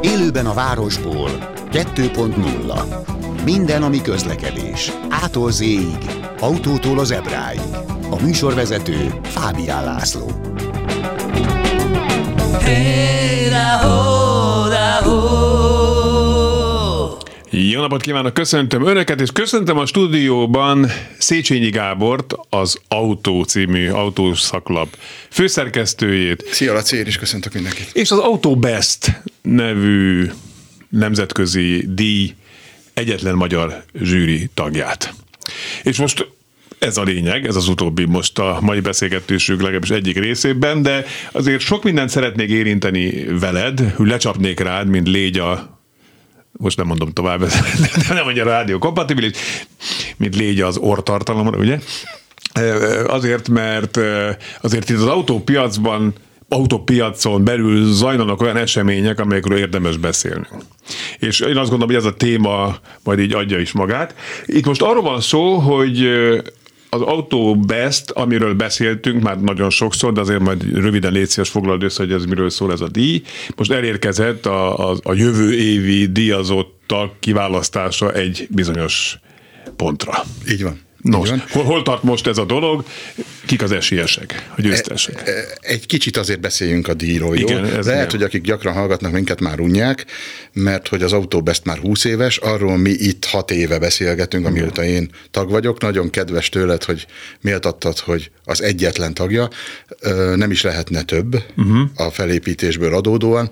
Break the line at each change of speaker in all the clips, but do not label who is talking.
Élőben a városból 2.0 Minden, ami közlekedés. Ától z autótól az ebráig. A műsorvezető Fábián László. Hey, da, ho, da, ho.
Jó napot kívánok, köszöntöm Önöket, és köszöntöm a stúdióban Széchenyi Gábort, az Autó című autószaklap főszerkesztőjét.
Szia Laci, én is köszöntök mindenkit.
És az Auto Best nevű nemzetközi díj egyetlen magyar zsűri tagját. És most ez a lényeg, ez az utóbbi most a mai beszélgetésünk legalábbis egyik részében, de azért sok mindent szeretnék érinteni veled, hogy lecsapnék rád, mint légy a most nem mondom tovább, de nem mondja a rádió kompatibilis, mint légy az ortartalomra, ugye? Azért, mert azért itt az autópiacban autópiacon belül zajlanak olyan események, amelyekről érdemes beszélni. És én azt gondolom, hogy ez a téma majd így adja is magát. Itt most arról van szó, hogy az Auto Best, amiről beszéltünk már nagyon sokszor, de azért majd röviden légy szíves össze, hogy ez miről szól ez a díj. Most elérkezett a, a, a jövő évi díjazottak kiválasztása egy bizonyos pontra.
Így van.
Nos, hol, hol tart most ez a dolog? Kik az esélyesek, a győztesek? E, e,
egy kicsit azért beszéljünk a díjról, jó? Igen, ez Lehet, igen. hogy akik gyakran hallgatnak minket már unják, mert hogy az Autobest már 20 éves, arról mi itt 6 éve beszélgetünk, amióta én tag vagyok. Nagyon kedves tőled, hogy méltattad, hogy az egyetlen tagja, nem is lehetne több uh-huh. a felépítésből adódóan.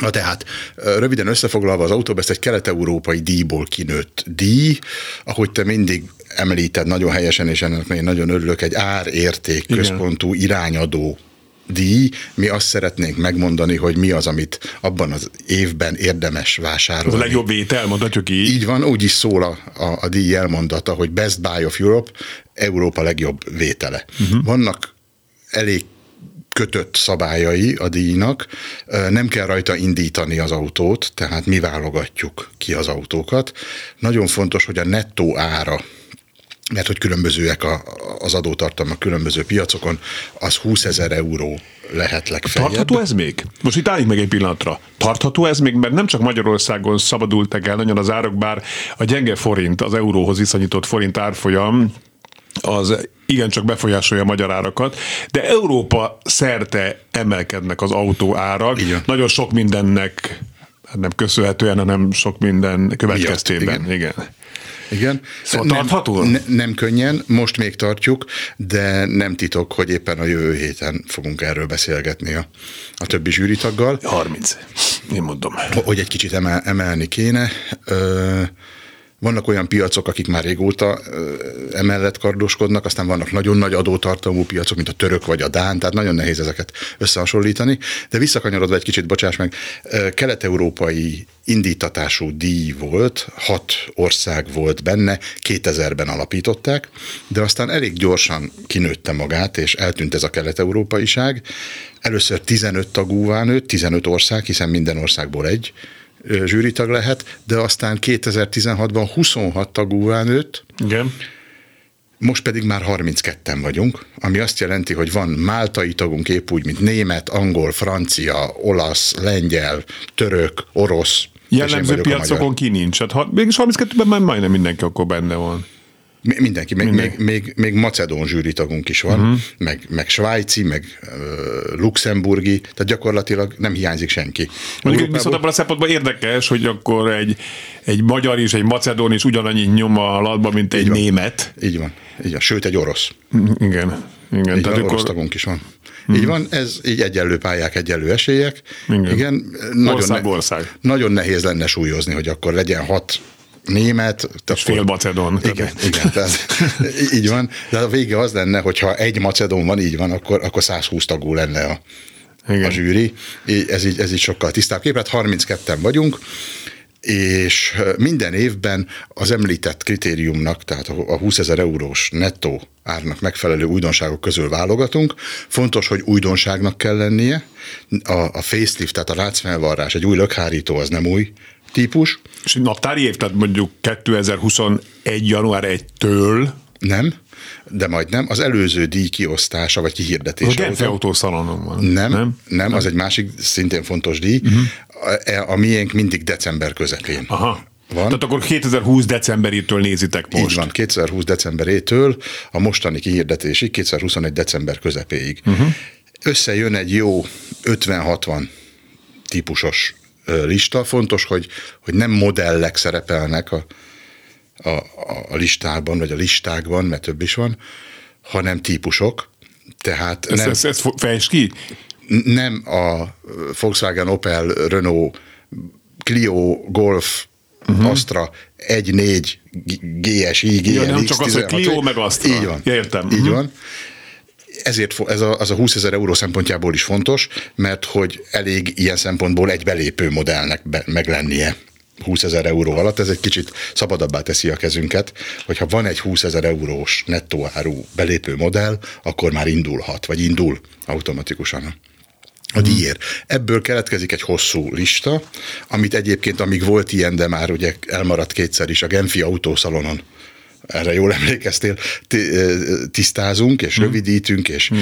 Na tehát, röviden összefoglalva, az Autobest egy kelet-európai díjból kinőtt díj, ahogy te mindig említed nagyon helyesen, és ennek én nagyon örülök, egy árérték központú irányadó díj, mi azt szeretnénk megmondani, hogy mi az, amit abban az évben érdemes vásárolni.
A legjobb vétel, mondhatjuk így.
Így van, úgy is szól a, a, a díj elmondata, hogy Best Buy of Europe, Európa legjobb vétele. Uh-huh. Vannak elég kötött szabályai a díjnak, nem kell rajta indítani az autót, tehát mi válogatjuk ki az autókat. Nagyon fontos, hogy a nettó ára mert hogy különbözőek a, az adótartalmak különböző piacokon, az 20 ezer euró lehet legfeljebb.
Tartható ez még? Most itt álljunk meg egy pillanatra. Tartható ez még, mert nem csak Magyarországon szabadultak el nagyon az árak, bár a gyenge forint, az euróhoz viszonyított forint árfolyam az igencsak befolyásolja a magyar árakat, de Európa szerte emelkednek az autó árak. Igen. Nagyon sok mindennek hát nem köszönhetően, hanem sok minden következtében. Igen. igen.
Igen.
Szóval nem, tartható?
Ne, nem könnyen, most még tartjuk, de nem titok, hogy éppen a jövő héten fogunk erről beszélgetni a, a többi zsűritaggal.
30, én mondom.
Hogy egy kicsit emel, emelni kéne. Ö, vannak olyan piacok, akik már régóta emellett kardoskodnak, aztán vannak nagyon nagy adótartalmú piacok, mint a török vagy a dán, tehát nagyon nehéz ezeket összehasonlítani. De visszakanyarodva egy kicsit, bocsáss meg, kelet-európai indítatású díj volt, hat ország volt benne, 2000-ben alapították, de aztán elég gyorsan kinőtte magát, és eltűnt ez a kelet-európaiság. Először 15 tagúvá nőtt, 15 ország, hiszen minden országból egy, zsűritag lehet, de aztán 2016-ban 26 tagúvá nőtt.
Igen.
Most pedig már 32-en vagyunk, ami azt jelenti, hogy van máltai tagunk épp úgy, mint német, angol, francia, olasz, lengyel, török, orosz.
Jellemző piacokon ki nincs. Hát, mégis 32-ben már majdnem mindenki akkor benne van.
Mindenki, még, Minden. még, még, még macedón zsűritagunk is van, uh-huh. meg, meg svájci, meg uh, luxemburgi, tehát gyakorlatilag nem hiányzik senki.
Mondjuk viszont abban a szempontból érdekes, hogy akkor egy, egy magyar és egy macedón is ugyanannyi nyom a latba, mint egy
így van.
német.
Így van, így van, sőt egy orosz.
Igen. Igen,
így tehát van, orosz tagunk is van. Hmm. Így van, ez így egyenlő pályák, egyenlő esélyek.
Igen. Igen nagyon, ország, ne, ország.
nagyon nehéz lenne súlyozni, hogy akkor legyen hat német.
És fél macedon.
Igen, igen tehát, így van. De a vége az lenne, hogyha egy macedon van, így van, akkor, akkor 120 tagú lenne a, igen. a zsűri. Ez így, ez így sokkal tisztább képet. 32-en vagyunk, és minden évben az említett kritériumnak, tehát a 20 ezer eurós nettó árnak megfelelő újdonságok közül válogatunk. Fontos, hogy újdonságnak kell lennie. A, a facelift, tehát a rácfelvarrás, egy új lökhárító az nem új típus.
És naptári év, tehát mondjuk 2021. január 1-től
Nem, de majd nem. Az előző díj kiosztása vagy kihirdetése.
A Genfi autószalonon van.
Nem, nem, nem, az egy másik szintén fontos díj. Uh-huh. A, a miénk mindig december közepén.
Aha. Van. Tehát akkor 2020 decemberétől nézitek most.
Így van, 2020 decemberétől a mostani kihirdetésig, 2021 december közepéig. Uh-huh. Összejön egy jó 50-60 típusos lista. Fontos, hogy, hogy nem modellek szerepelnek a, a, a listában, vagy a listákban, mert több is van, hanem típusok. Tehát
ezt, nem, ezt, ezt fejtsd ki?
Nem a Volkswagen, Opel, Renault, Clio, Golf, uh-huh. Astra 1-4 GSI, GLX. Ja,
nem csak az, hogy Clio meg Astra.
Így van.
Ja, értem.
Így uh-huh. van ezért ez a, az a 20 ezer euró szempontjából is fontos, mert hogy elég ilyen szempontból egy belépő modellnek be, meg lennie. 20 ezer euró alatt, ez egy kicsit szabadabbá teszi a kezünket, hogyha van egy 20 ezer eurós nettó áru belépő modell, akkor már indulhat, vagy indul automatikusan a díjért. Ebből keletkezik egy hosszú lista, amit egyébként, amíg volt ilyen, de már ugye elmaradt kétszer is a Genfi autószalonon erre jól emlékeztél, tisztázunk, és hmm. rövidítünk, és,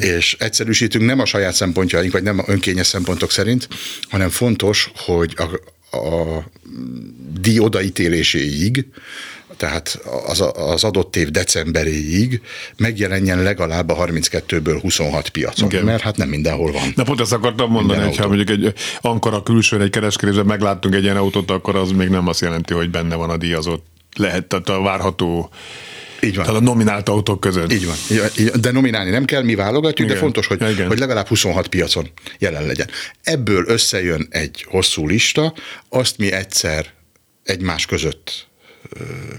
és egyszerűsítünk nem a saját szempontjaink, vagy nem a önkényes szempontok szerint, hanem fontos, hogy a, a díj odaítéléséig, tehát az, az adott év decemberéig megjelenjen legalább a 32-ből 26 piacon, Igen. mert hát nem mindenhol van.
Na pont ezt akartam mondani, hogy ha mondjuk egy Ankara külsőn egy kereskedésben megláttunk egy ilyen autót, akkor az még nem azt jelenti, hogy benne van a díjazott lehet, tehát a várható így van. Tehát a nominált autók között.
Így van. De nominálni nem kell, mi válogatjuk, Igen. de fontos, hogy, Igen. hogy legalább 26 piacon jelen legyen. Ebből összejön egy hosszú lista, azt mi egyszer egymás között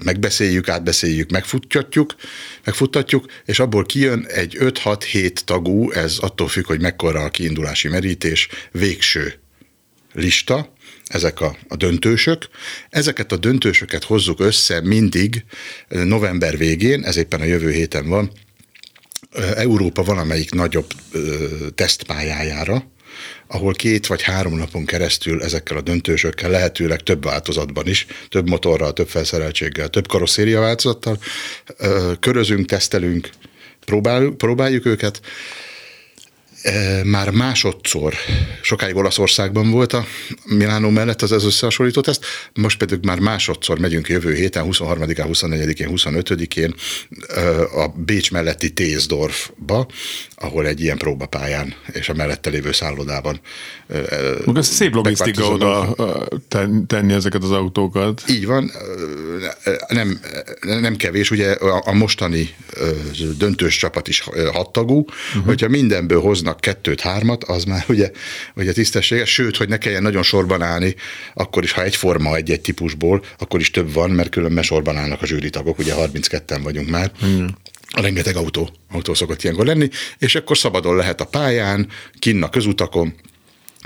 megbeszéljük, átbeszéljük, megfuttatjuk, megfuttatjuk, és abból kijön egy 5-6-7 tagú, ez attól függ, hogy mekkora a kiindulási merítés, végső lista, ezek a, a döntősök. Ezeket a döntősöket hozzuk össze mindig november végén, ez éppen a jövő héten van, Európa valamelyik nagyobb ö, tesztpályájára, ahol két vagy három napon keresztül ezekkel a döntősökkel, lehetőleg több változatban is, több motorral, több felszereltséggel, több karosszéria változattal körözünk, tesztelünk, próbáljuk, próbáljuk őket, már másodszor, sokáig Olaszországban volt a Milánó mellett az ez összehasonlító teszt, most pedig már másodszor megyünk jövő héten, 23-án, 24-én, 25-én a Bécs melletti Tézdorfba, ahol egy ilyen próbapályán és a mellette lévő szállodában.
Maga szép logisztika oda tenni ezeket az autókat.
Így van, nem, nem kevés, ugye a mostani döntős csapat is hattagú, uh-huh. hogyha mindenből hoznak kettőt, hármat, az már ugye, ugye tisztességes, sőt, hogy ne kelljen nagyon sorban állni, akkor is, ha egyforma egy-egy típusból, akkor is több van, mert különben sorban állnak a zsűritagok, ugye 32-en vagyunk már. Uh-huh rengeteg autó, autó szokott ilyenkor lenni, és akkor szabadon lehet a pályán, kinn a közutakon,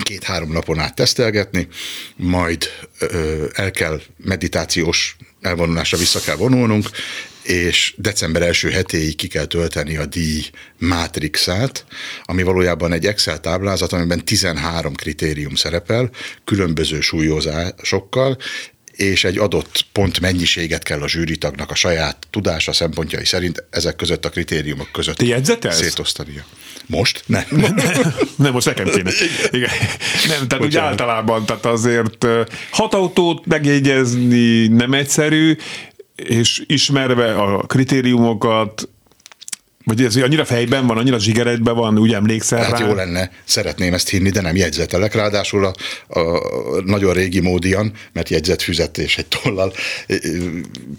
két-három napon át tesztelgetni, majd ö, el kell meditációs elvonulásra vissza kell vonulnunk, és december első hetéig ki kell tölteni a díj mátrixát, ami valójában egy Excel táblázat, amiben 13 kritérium szerepel, különböző súlyozásokkal, és egy adott pont mennyiséget kell a zsűritagnak a saját tudása szempontjai szerint ezek között a kritériumok között
Te jegyzetelsz?
szétosztania. Most?
Nem. nem, nem most nekem kéne. Igen. Nem, tehát úgy általában, tehát azért hat autót megjegyezni nem egyszerű, és ismerve a kritériumokat, vagy ez annyira fejben van, annyira zsigeredben van, úgy emlékszel
hát
rá?
jó lenne, szeretném ezt hinni, de nem jegyzetelek. Ráadásul a, a nagyon régi módian, mert jegyzetfüzet és egy tollal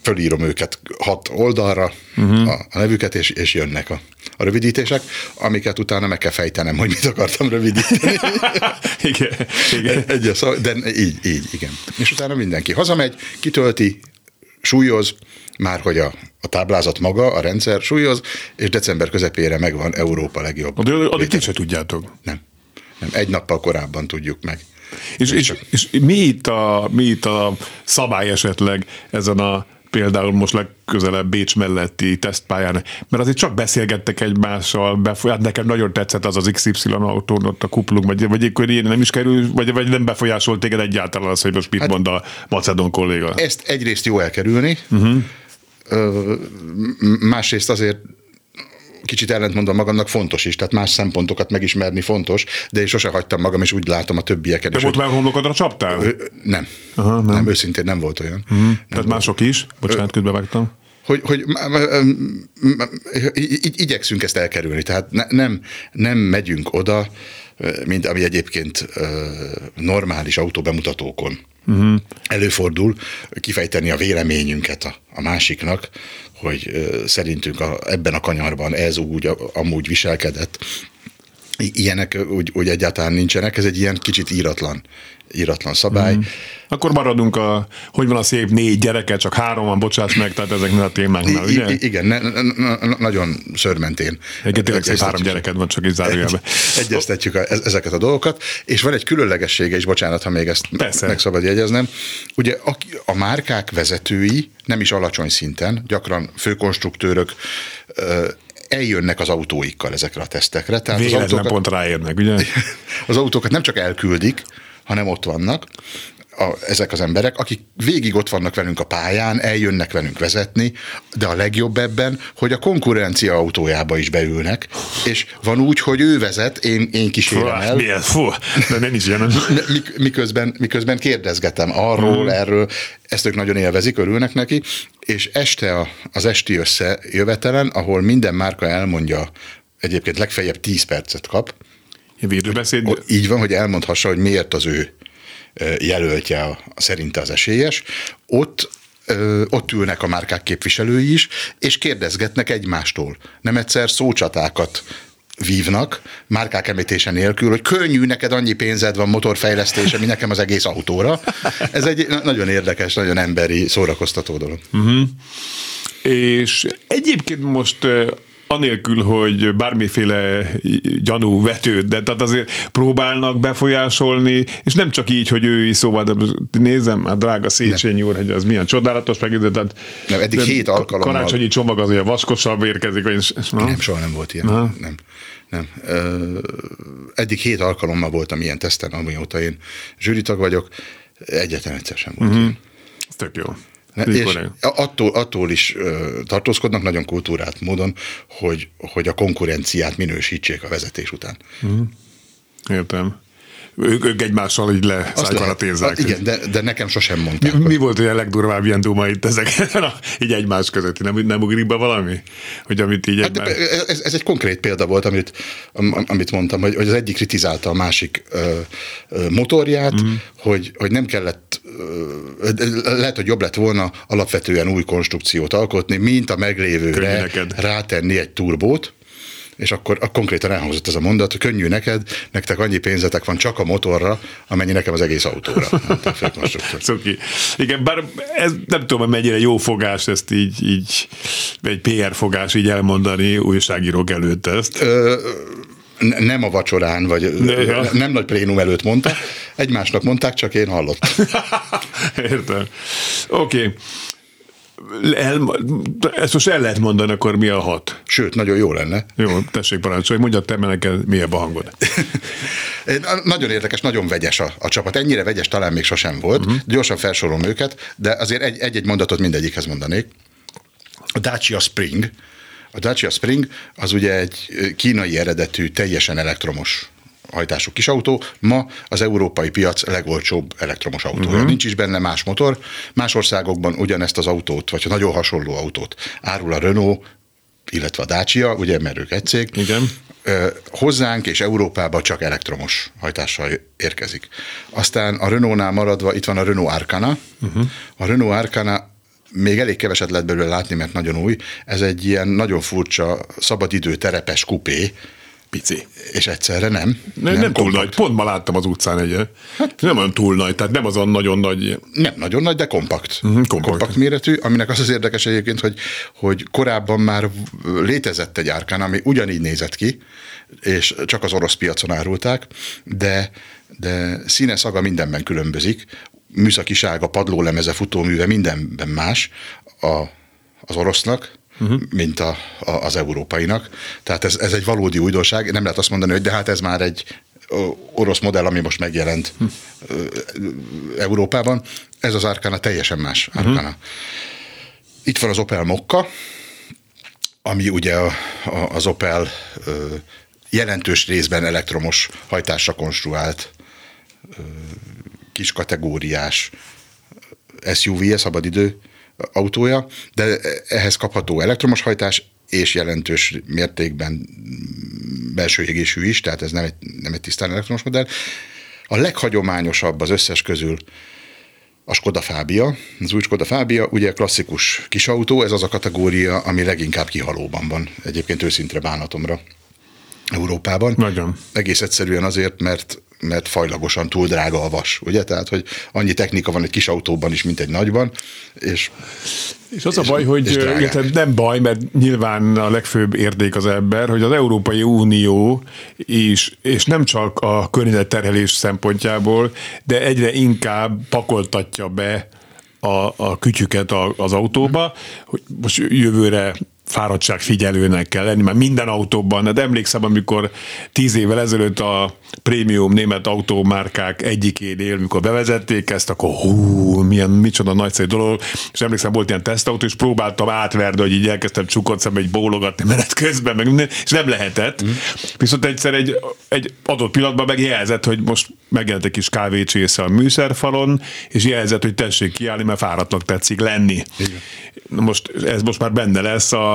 fölírom őket hat oldalra, uh-huh. a, a nevüket, és, és jönnek a, a rövidítések, amiket utána meg kell fejtenem, hogy mit akartam rövidíteni.
igen, igen.
Egy, de így, így, igen. És utána mindenki hazamegy, kitölti, súlyoz, már hogy a, a táblázat maga, a rendszer súlyoz, és december közepére megvan Európa legjobb.
De addig ti se tudjátok.
Nem. Nem. Egy nappal korábban tudjuk meg.
És, és, és mi, itt a, mi itt a szabály esetleg ezen a például most legközelebb Bécs melletti tesztpályán, mert azért csak beszélgettek egymással, befolyás, nekem nagyon tetszett az az XY autón ott a kuplunk, vagy, vagy akkor ilyen nem is kerül, vagy, vagy nem befolyásolt téged egyáltalán az, hogy most mit hát, mond a macedon kolléga.
Ezt egyrészt jó elkerülni, uh-huh másrészt azért kicsit ellentmondom magamnak, fontos is, tehát más szempontokat megismerni fontos, de én sose hagytam magam, és úgy látom a többieket.
De volt már homlokodra csaptál? Ö,
nem. Aha, nem. nem. őszintén nem volt olyan. Uh-huh. Nem
tehát volt. mások is? Bocsánat, közbevágtam
hogy, hogy igyekszünk ezt elkerülni, tehát ne, nem, nem megyünk oda, mint ami egyébként normális autóbemutatókon uh-huh. előfordul, kifejteni a véleményünket a, a másiknak, hogy szerintünk a, ebben a kanyarban ez úgy amúgy viselkedett. Ilyenek úgy, úgy egyáltalán nincsenek, ez egy ilyen kicsit íratlan íratlan szabály. Mm.
Akkor maradunk a, hogy van a szép négy gyereke, csak három van, bocsáss meg, tehát ezeknél a témáknál, ugye?
I- igen, ne, ne, ne, nagyon szörmentén.
Egyet tényleg szép három gyereked van, csak így zárójelben.
Egyeztetjük a, ezeket a dolgokat, és van egy különlegessége is, bocsánat, ha még ezt Persze. meg szabad jegyeznem. Ugye a, a márkák vezetői nem is alacsony szinten, gyakran főkonstruktőrök, eljönnek az autóikkal ezekre a tesztekre.
Tehát Véletlen az autókat, pont ráérnek, ugye?
Az autókat nem csak elküldik, hanem ott vannak, a, ezek az emberek, akik végig ott vannak velünk a pályán, eljönnek velünk vezetni, de a legjobb ebben, hogy a konkurencia autójába is beülnek, és van úgy, hogy ő vezet, én, én kísérem el.
Milyen, fú, de nem is ilyen.
Miközben, miközben kérdezgetem arról, mm. erről, ezt ők nagyon élvezik, örülnek neki, és este a, az esti összejövetelen, ahol minden márka elmondja, egyébként legfeljebb 10 percet kap,
Védőbeszéd.
Így van, hogy elmondhassa, hogy miért az ő jelöltje a, szerinte az esélyes. Ott ott ülnek a márkák képviselői is, és kérdezgetnek egymástól. Nem egyszer szócsatákat vívnak, márkák említése nélkül, hogy könnyű, neked annyi pénzed van motorfejlesztése, mi nekem az egész autóra. Ez egy nagyon érdekes, nagyon emberi, szórakoztató dolog. Uh-huh.
És egyébként most anélkül, hogy bármiféle gyanú vetőd, de tehát azért próbálnak befolyásolni, és nem csak így, hogy ő is szóval, de nézem, hát drága Széchenyi úr, hogy az milyen csodálatos, meg tehát
nem, eddig hét alkalommal.
Karácsonyi csomag az olyan vaskosabb érkezik. Vagy,
na? Nem, soha nem volt ilyen. Na? Nem. Nem. eddig hét alkalommal voltam ilyen teszten, amióta én zsűritag vagyok, egyetlen egyszer sem volt. Uh-huh.
Ez tök jó.
És attól, attól is tartózkodnak nagyon kultúrált módon, hogy, hogy a konkurenciát minősítsék a vezetés után.
Mm. Értem. Ők, ők egymással így leszájkaratézzák.
Igen, de, de nekem sosem mondták.
Mi, mi volt a legdurvább ilyen duma itt ezek, így egymás között? Nem, nem ugrik be valami? Hogy amit így hát egymás...
ez, ez, egy konkrét példa volt, amit, amit mondtam, hogy, hogy az egyik kritizálta a másik ö, ö, motorját, mm. hogy, hogy nem kellett lehet, hogy jobb lett volna alapvetően új konstrukciót alkotni, mint a meglévőre rátenni egy turbót, és akkor a konkrétan elhangzott ez a mondat, hogy könnyű neked, nektek annyi pénzetek van csak a motorra, amennyi nekem az egész autóra.
Szuki. Igen, bár ez nem tudom, hogy mennyire jó fogás ezt így, így egy PR fogás így elmondani újságírók előtt ezt. Ö,
nem a vacsorán, vagy ja. nem nagy plénum előtt mondta, egymásnak mondták, csak én hallottam.
Értem. Oké. Okay. El, ezt most el lehet mondani, akkor mi a hat?
Sőt, nagyon jó lenne.
Jó, tessék parancsolj, mondja te neked mi a hangod.
nagyon érdekes, nagyon vegyes a, a csapat. Ennyire vegyes talán még sosem volt. Uh-huh. Gyorsan felsorolom őket, de azért egy-egy mondatot mindegyikhez mondanék. A Dacia Spring, a Dacia Spring az ugye egy kínai eredetű, teljesen elektromos hajtású kis autó, ma az európai piac legolcsóbb elektromos autója. Uh-huh. Nincs is benne más motor. Más országokban ugyanezt az autót, vagy nagyon hasonló autót árul a Renault, illetve a Dacia, ugye, mert ők egy cég.
Igen.
Hozzánk és Európába csak elektromos hajtással érkezik. Aztán a Renault-nál maradva itt van a Renault Arcana. Uh-huh. A Renault Arcana még elég keveset lehet belőle látni, mert nagyon új. Ez egy ilyen nagyon furcsa szabadidő terepes kupé,
pici.
És egyszerre nem.
Nem, nem, nem túl nagy. Pont ma láttam az utcán egy. Hát, nem olyan túl nagy, tehát nem azon nagyon nagy.
Nem nagyon nagy, de kompakt. Uh-huh, kompakt. kompakt méretű, aminek az az érdekes egyébként, hogy, hogy korábban már létezett egy árkán, ami ugyanígy nézett ki, és csak az orosz piacon árulták, de de színe szaga mindenben különbözik műszakisága, padlólemeze, futóműve mindenben más a, az orosznak, uh-huh. mint a, a, az európainak. Tehát ez, ez egy valódi újdonság. Nem lehet azt mondani, hogy de hát ez már egy orosz modell, ami most megjelent uh-huh. Európában. Ez az Arkana teljesen más Arkana. Uh-huh. Itt van az Opel Mokka, ami ugye a, a, az Opel jelentős részben elektromos hajtásra konstruált kis kategóriás SUV-e, szabadidő autója, de ehhez kapható elektromos hajtás, és jelentős mértékben belső égésű is, tehát ez nem egy, nem egy tisztán elektromos modell. A leghagyományosabb az összes közül a Skoda Fábia, az új Skoda Fábia, ugye klasszikus kisautó, ez az a kategória, ami leginkább kihalóban van, egyébként őszintre bánatomra Európában.
Nagyon.
Egész egyszerűen azért, mert mert fajlagosan túl drága a vas, ugye? Tehát, hogy annyi technika van egy kis autóban is, mint egy nagyban, és
és az és, a baj, hogy nem baj, mert nyilván a legfőbb érdék az ember, hogy az Európai Unió is, és nem csak a környezetterhelés szempontjából, de egyre inkább pakoltatja be a, a kütyüket az autóba, hogy most jövőre fáradtság figyelőnek kell lenni, mert minden autóban, de emlékszem, amikor tíz évvel ezelőtt a prémium német autómárkák egyikénél, mikor bevezették ezt, akkor hú, milyen, micsoda nagyszerű dolog, és emlékszem, volt ilyen tesztautó, és próbáltam átverni, hogy így elkezdtem csukott szembe egy bólogatni menet közben, meg minden, és nem lehetett. Mm. Viszont egyszer egy, egy adott pillanatban megjelzett, hogy most megjelent egy kis kávécsésze a műszerfalon, és jelzett, hogy tessék kiállni, mert fáradtnak tetszik lenni. Igen. Most ez most már benne lesz a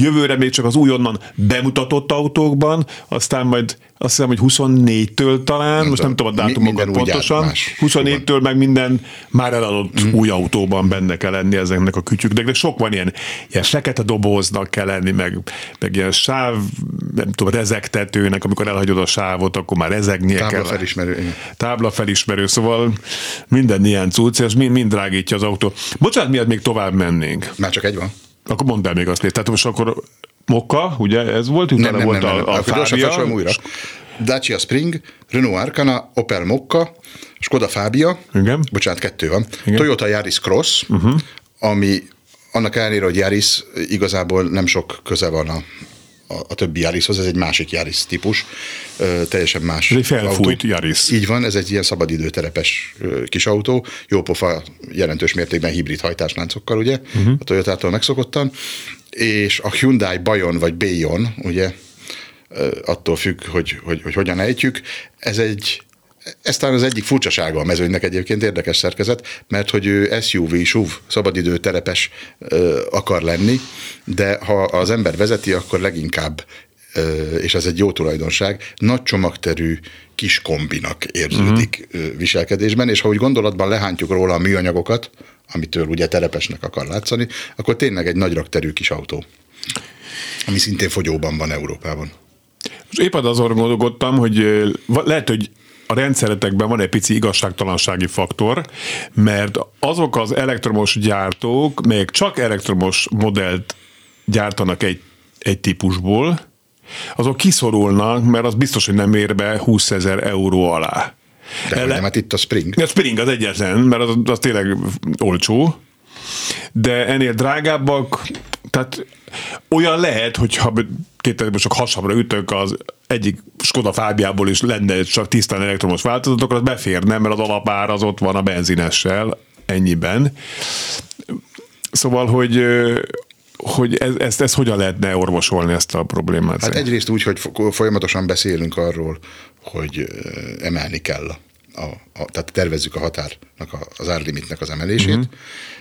jövőre még csak az újonnan bemutatott autókban, aztán majd azt hiszem, hogy 24-től talán, nem most nem tudom a dátumokat pontosan, 24-től meg minden már eladott mm. új autóban benne kell lenni ezeknek a kütyüknek, de sok van ilyen, ilyen fekete doboznak kell lenni, meg, meg ilyen sáv, nem tudom, rezegtetőnek, amikor elhagyod a sávot, akkor már rezegnie Tábla kell.
felismerő.
Tábla felismerő, szóval minden ilyen cucc, és mind, mind drágítja az autó. Bocsánat, miatt még tovább mennénk.
Már csak egy van.
Akkor mondd el még azt, tehát most akkor Mokka, ugye ez volt, utána nem, nem, volt nem, nem, a, a Fábia.
újra. Dacia Spring, Renault Arcana, Opel Mokka, Skoda Fábia,
Igen.
bocsánat, kettő van, Igen. Toyota Yaris Cross, uh-huh. ami annak ellenére, hogy Yaris igazából nem sok köze van a, a, a többi Yarishoz, ez egy másik Yaris típus, teljesen más
Ez egy felfújt autó. Yaris.
Így van, ez egy ilyen szabadidőterepes kis autó, jópofa jelentős mértékben hibrid hajtásláncokkal, ugye, uh-huh. a Toyota-tól megszokottan, és a Hyundai Bayon vagy Bayon, ugye, attól függ, hogy, hogy, hogy hogyan ejtjük, ez egy ez talán az egyik furcsasága a mezőnynek egyébként érdekes szerkezet, mert hogy ő SUV, SUV, szabadidő terepes ö, akar lenni, de ha az ember vezeti, akkor leginkább, ö, és ez egy jó tulajdonság, nagy csomagterű kis kombinak érződik uh-huh. viselkedésben, és ha úgy gondolatban lehántjuk róla a műanyagokat, amitől ugye terepesnek akar látszani, akkor tényleg egy nagy rakterű kis autó, ami szintén fogyóban van Európában.
És épp azon gondolkodtam, hogy lehet, hogy a rendszeretekben van egy pici igazságtalansági faktor, mert azok az elektromos gyártók, melyek csak elektromos modellt gyártanak egy, egy típusból, azok kiszorulnak, mert az biztos, hogy nem ér be 20 ezer euró alá.
De Ele... nem, hát itt a Spring.
A Spring az egyetlen, mert az, az tényleg olcsó, de ennél drágábbak, tehát olyan lehet, hogyha két most csak hasamra ütök az egyik Skoda Fábiából is lenne csak tisztán elektromos változat, akkor az beférne, mert az alapár az ott van a benzinessel, ennyiben. Szóval, hogy hogy ez, ezt, ezt hogyan lehetne orvosolni ezt a problémát?
Hát egyrészt úgy, hogy folyamatosan beszélünk arról, hogy emelni kell a, a, a tehát tervezzük a határnak, a, az árlimitnek az emelését. Uh-huh.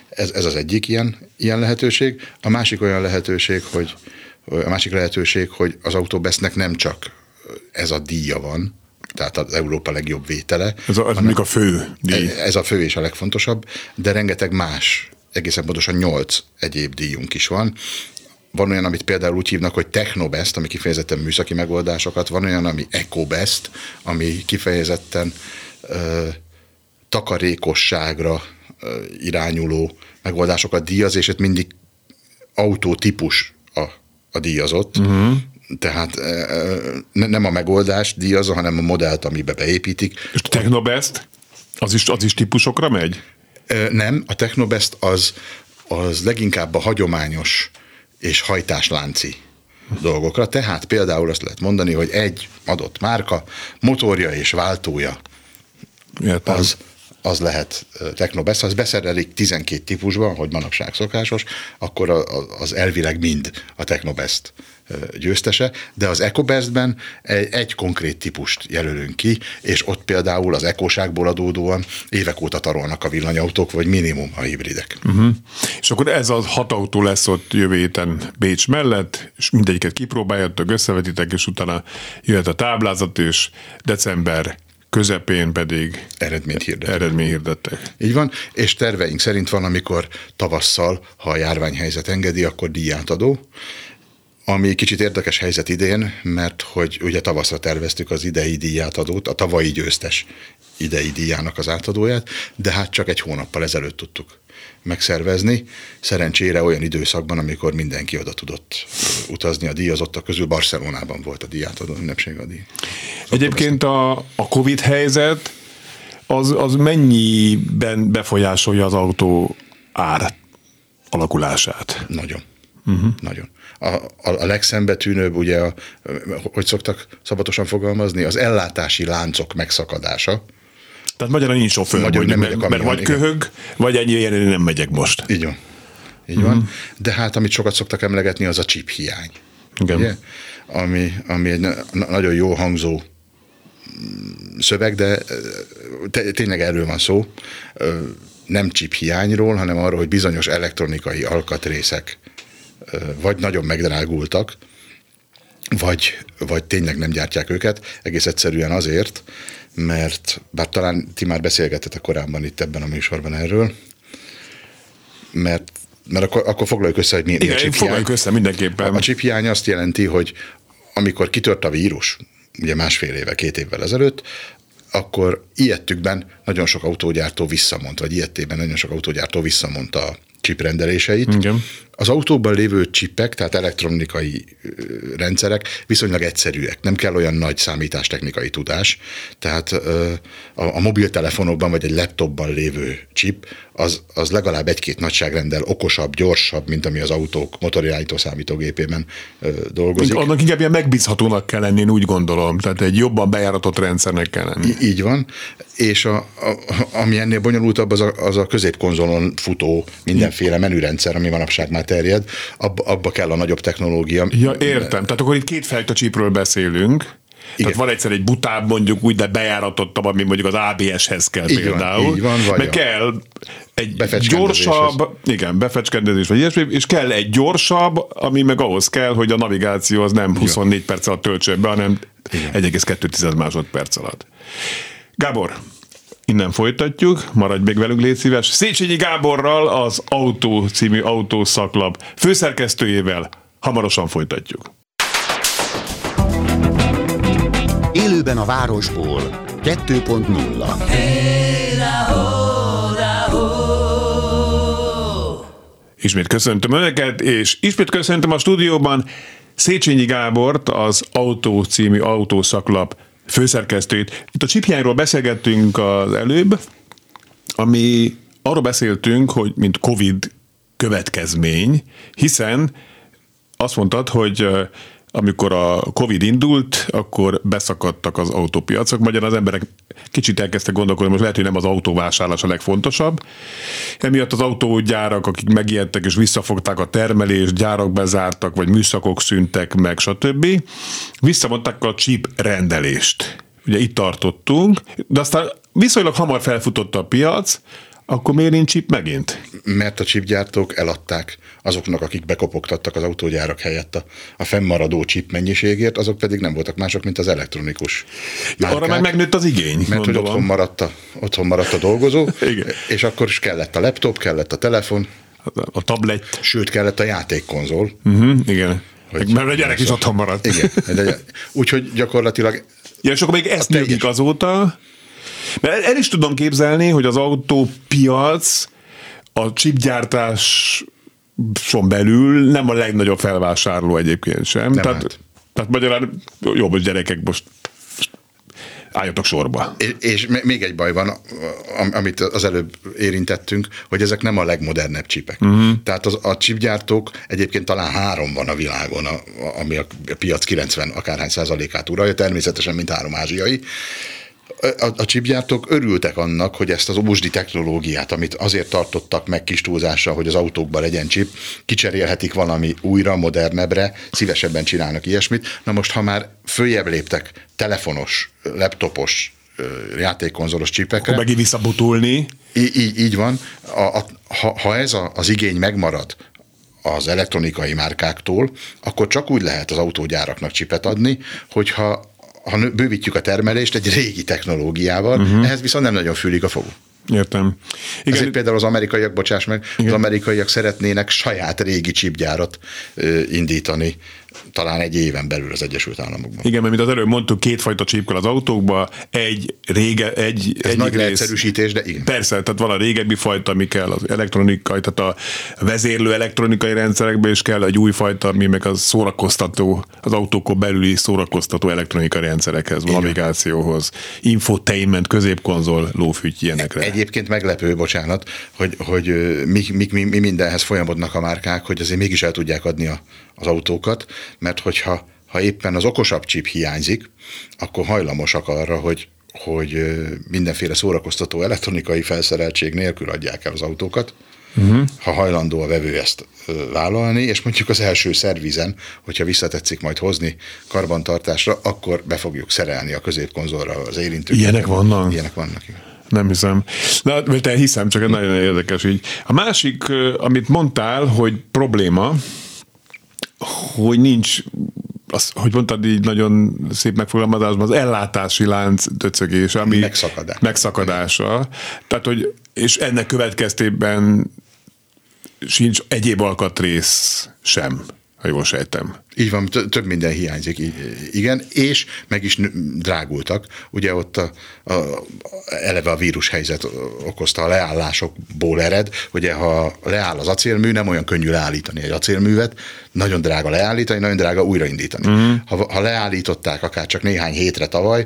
Ez, ez az egyik ilyen, ilyen lehetőség. A másik olyan lehetőség, hogy a másik lehetőség, hogy az Autobestnek nem csak ez a díja van, tehát az Európa legjobb vétele.
Ez a, ez hanem, a fő díj.
Ez a fő és a legfontosabb, de rengeteg más, egészen pontosan nyolc egyéb díjunk is van. Van olyan, amit például úgy hívnak, hogy Technobest, ami kifejezetten műszaki megoldásokat, van olyan, ami EcoBest, ami kifejezetten takarékosságra irányuló megoldásokat díjaz, és itt mindig autótípus a a díjazott, uh-huh. tehát nem a megoldás díjazza, hanem a modellt, amibe beépítik.
És a Technobest? Az is, az is típusokra megy?
Nem, a Technobest az az leginkább a hagyományos és hajtáslánci dolgokra. Tehát például azt lehet mondani, hogy egy adott márka motorja és váltója Értem. az az lehet Technobest, az beszerelik 12 típusban, hogy manapság szokásos, akkor az elvileg mind a Technobest győztese, de az EcoBestben egy, egy konkrét típust jelölünk ki, és ott például az ekóságból adódóan évek óta tarolnak a villanyautók, vagy minimum a hibridek.
Uh-huh. És akkor ez a hat autó lesz ott jövő héten Bécs mellett, és mindegyiket kipróbáljátok, összevetitek, és utána jöhet a táblázat, és december közepén pedig
eredményt hirdettek.
Eredmény hirdettek.
Így van, és terveink szerint van, amikor tavasszal, ha a járványhelyzet engedi, akkor díjátadó, ami kicsit érdekes helyzet idén, mert hogy ugye tavaszra terveztük az idei díjátadót, a tavalyi győztes idei díjának az átadóját, de hát csak egy hónappal ezelőtt tudtuk megszervezni. Szerencsére olyan időszakban, amikor mindenki oda tudott utazni a díjazottak közül, Barcelonában volt a díjátadó ünnepség a díj.
Egyébként a, a Covid helyzet az, az mennyiben befolyásolja az autó ár alakulását?
Nagyon. Uh-huh. Nagyon. A, a, a legszembetűnőbb, ugye, a, hogy szoktak szabatosan fogalmazni, az ellátási láncok megszakadása.
Tehát magyarán nincs sofőr, Magyar nem mert, mert vagy igen. köhög, vagy ennyi ilyen nem megyek most.
Így van. Így uh-huh. van. De hát, amit sokat szoktak emlegetni, az a chip hiány. Igen. Ugye? Ami, ami egy na- nagyon jó hangzó szöveg, de tényleg erről van szó. Nem chip hiányról, hanem arról, hogy bizonyos elektronikai alkatrészek vagy nagyon megdrágultak, vagy, vagy tényleg nem gyártják őket, egész egyszerűen azért, mert bár talán ti már beszélgettetek korábban itt ebben a műsorban erről, mert mert akkor, akkor foglaljuk össze, hogy mi,
Igen, mi a foglaljuk össze mindenképpen.
A, a chip hiány azt jelenti, hogy amikor kitört a vírus, ugye másfél éve, két évvel ezelőtt, akkor ilyettükben nagyon sok autógyártó visszamondta, vagy ilyettében nagyon sok autógyártó visszamondta a chip rendeléseit. Igen. Az autóban lévő csipek, tehát elektronikai rendszerek viszonylag egyszerűek. Nem kell olyan nagy számítástechnikai tudás. Tehát a, a mobiltelefonokban vagy egy laptopban lévő chip az, az legalább egy-két nagyságrendel okosabb, gyorsabb, mint ami az autók motorirányító számítógépében dolgozik.
Annak inkább ilyen megbízhatónak kell lenni, én úgy gondolom. Tehát egy jobban bejáratott rendszernek kell lenni.
I- így van. És a, a, ami ennél bonyolultabb, az a, az a középkonzolon futó mindenféle menürendszer, ami manapság már terjed. Abba, abba kell a nagyobb technológia.
Ja, értem. Tehát akkor itt két fajta csípről beszélünk. Igen. Tehát van egyszer egy butább mondjuk úgy, de bejáratottabb, ami mondjuk az ABS-hez kell így például. Van, így van, vagy Meg kell egy gyorsabb, igen, befecskendezés vagy ilyesmi, és kell egy gyorsabb, ami meg ahhoz kell, hogy a navigáció az nem 24 igen. perc alatt töltsön be, hanem 1,2 másodperc alatt. Gábor, Innen folytatjuk, maradj még velünk, légy szíves. Széchenyi Gáborral, az Autó című autószaklap főszerkesztőjével hamarosan folytatjuk.
Élőben a városból 2.0
Ismét köszöntöm Önöket, és ismét köszöntöm a stúdióban Széchenyi Gábort, az Autó című autószaklap főszerkesztőjét. Itt a csipjányról beszélgettünk az előbb, ami arról beszéltünk, hogy mint Covid következmény, hiszen azt mondtad, hogy amikor a Covid indult, akkor beszakadtak az autópiacok, magyarán az emberek kicsit elkezdtek gondolkodni, most lehet, hogy nem az autóvásárlás a legfontosabb. Emiatt az autógyárak, akik megijedtek és visszafogták a termelést, gyárak bezártak, vagy műszakok szüntek meg, stb. Visszamondták a chip rendelést. Ugye itt tartottunk, de aztán viszonylag hamar felfutott a piac, akkor miért nincs chip megint?
Mert a chipgyártók eladták azoknak, akik bekopogtattak az autógyárak helyett a, a fennmaradó chip mennyiségért, azok pedig nem voltak mások, mint az elektronikus
márkák. Arra meg megnőtt az igény,
Mert gondolom. hogy otthon maradt, a, otthon maradt a dolgozó, Igen. és akkor is kellett a laptop, kellett a telefon,
a tablet.
Sőt, kellett a játékkonzol.
Uh-huh, igen. Hogy mert a gyerek is otthon maradt.
Igen. Úgyhogy gyakorlatilag...
Ja, és akkor még ezt nyugik azóta, mert el is tudom képzelni, hogy az autópiac a chipgyártás son belül nem a legnagyobb felvásárló egyébként sem. Nem tehát, hát. tehát magyarán jobb, hogy gyerekek most álljatok sorba.
És, és még egy baj van, amit az előbb érintettünk, hogy ezek nem a legmodernebb csipek. Uh-huh. Tehát az, a chipgyártók egyébként talán három van a világon, a, ami a piac 90 akárhány százalékát uralja, természetesen, mint három ázsiai a, a chipgyártók örültek annak, hogy ezt az óbusdi technológiát, amit azért tartottak meg kis túlzásra, hogy az autókban legyen chip, kicserélhetik valami újra, modernebbre, szívesebben csinálnak ilyesmit. Na most, ha már följebb léptek telefonos, laptopos, játékkonzolos csipekre.
Akkor megint visszabutulni.
Így, így, így van. A, a, ha, ha ez a, az igény megmarad, az elektronikai márkáktól, akkor csak úgy lehet az autógyáraknak csipet adni, hogyha ha bővítjük a termelést egy régi technológiával, uh-huh. ehhez viszont nem nagyon fülik a fogú.
Értem.
Igen. Ezért például az amerikaiak, bocsáss meg, Igen. az amerikaiak szeretnének saját régi csipgyárat indítani, talán egy éven belül az Egyesült Államokban.
Igen, mert mint az előbb mondtuk, kétfajta csíp az autókba, egy rége, egy,
Ez egy nagy rész, leegyszerűsítés, de igen.
Persze, tehát van a régebbi fajta, ami kell az elektronikai, tehát a vezérlő elektronikai rendszerekbe is kell egy új fajta, ami meg az szórakoztató, az autókon belüli szórakoztató elektronikai rendszerekhez, navigációhoz, infotainment, középkonzol, lófűty ilyenekre.
Egyébként meglepő, bocsánat, hogy, hogy mi, mi, mi, mi mindenhez folyamodnak a márkák, hogy azért mégis el tudják adni a, az autókat, mert hogyha ha éppen az okosabb chip hiányzik, akkor hajlamosak arra, hogy hogy mindenféle szórakoztató elektronikai felszereltség nélkül adják el az autókat, uh-huh. ha hajlandó a vevő ezt vállalni, és mondjuk az első szervizen, hogyha visszatetszik majd hozni karbantartásra, akkor be fogjuk szerelni a középkonzolra az érintőket.
Ilyenek vannak?
Ilyenek vannak, igen.
Nem hiszem. Na, te hiszem, csak nagyon érdekes így. A másik, amit mondtál, hogy probléma, hogy nincs az, hogy mondtad így nagyon szép megfogalmazásban, az ellátási lánc döcögés, ami
Megszakadás.
megszakadása. Tehát, hogy, és ennek következtében sincs egyéb alkatrész sem ha jól sejtem.
Így van, több minden hiányzik, igen, és meg is drágultak. Ugye ott a, a, eleve a vírushelyzet okozta a leállásokból ered, ugye ha leáll az acélmű, nem olyan könnyű leállítani egy acélművet, nagyon drága leállítani, nagyon drága újraindítani. Uh-huh. Ha, ha leállították akár csak néhány hétre tavaly,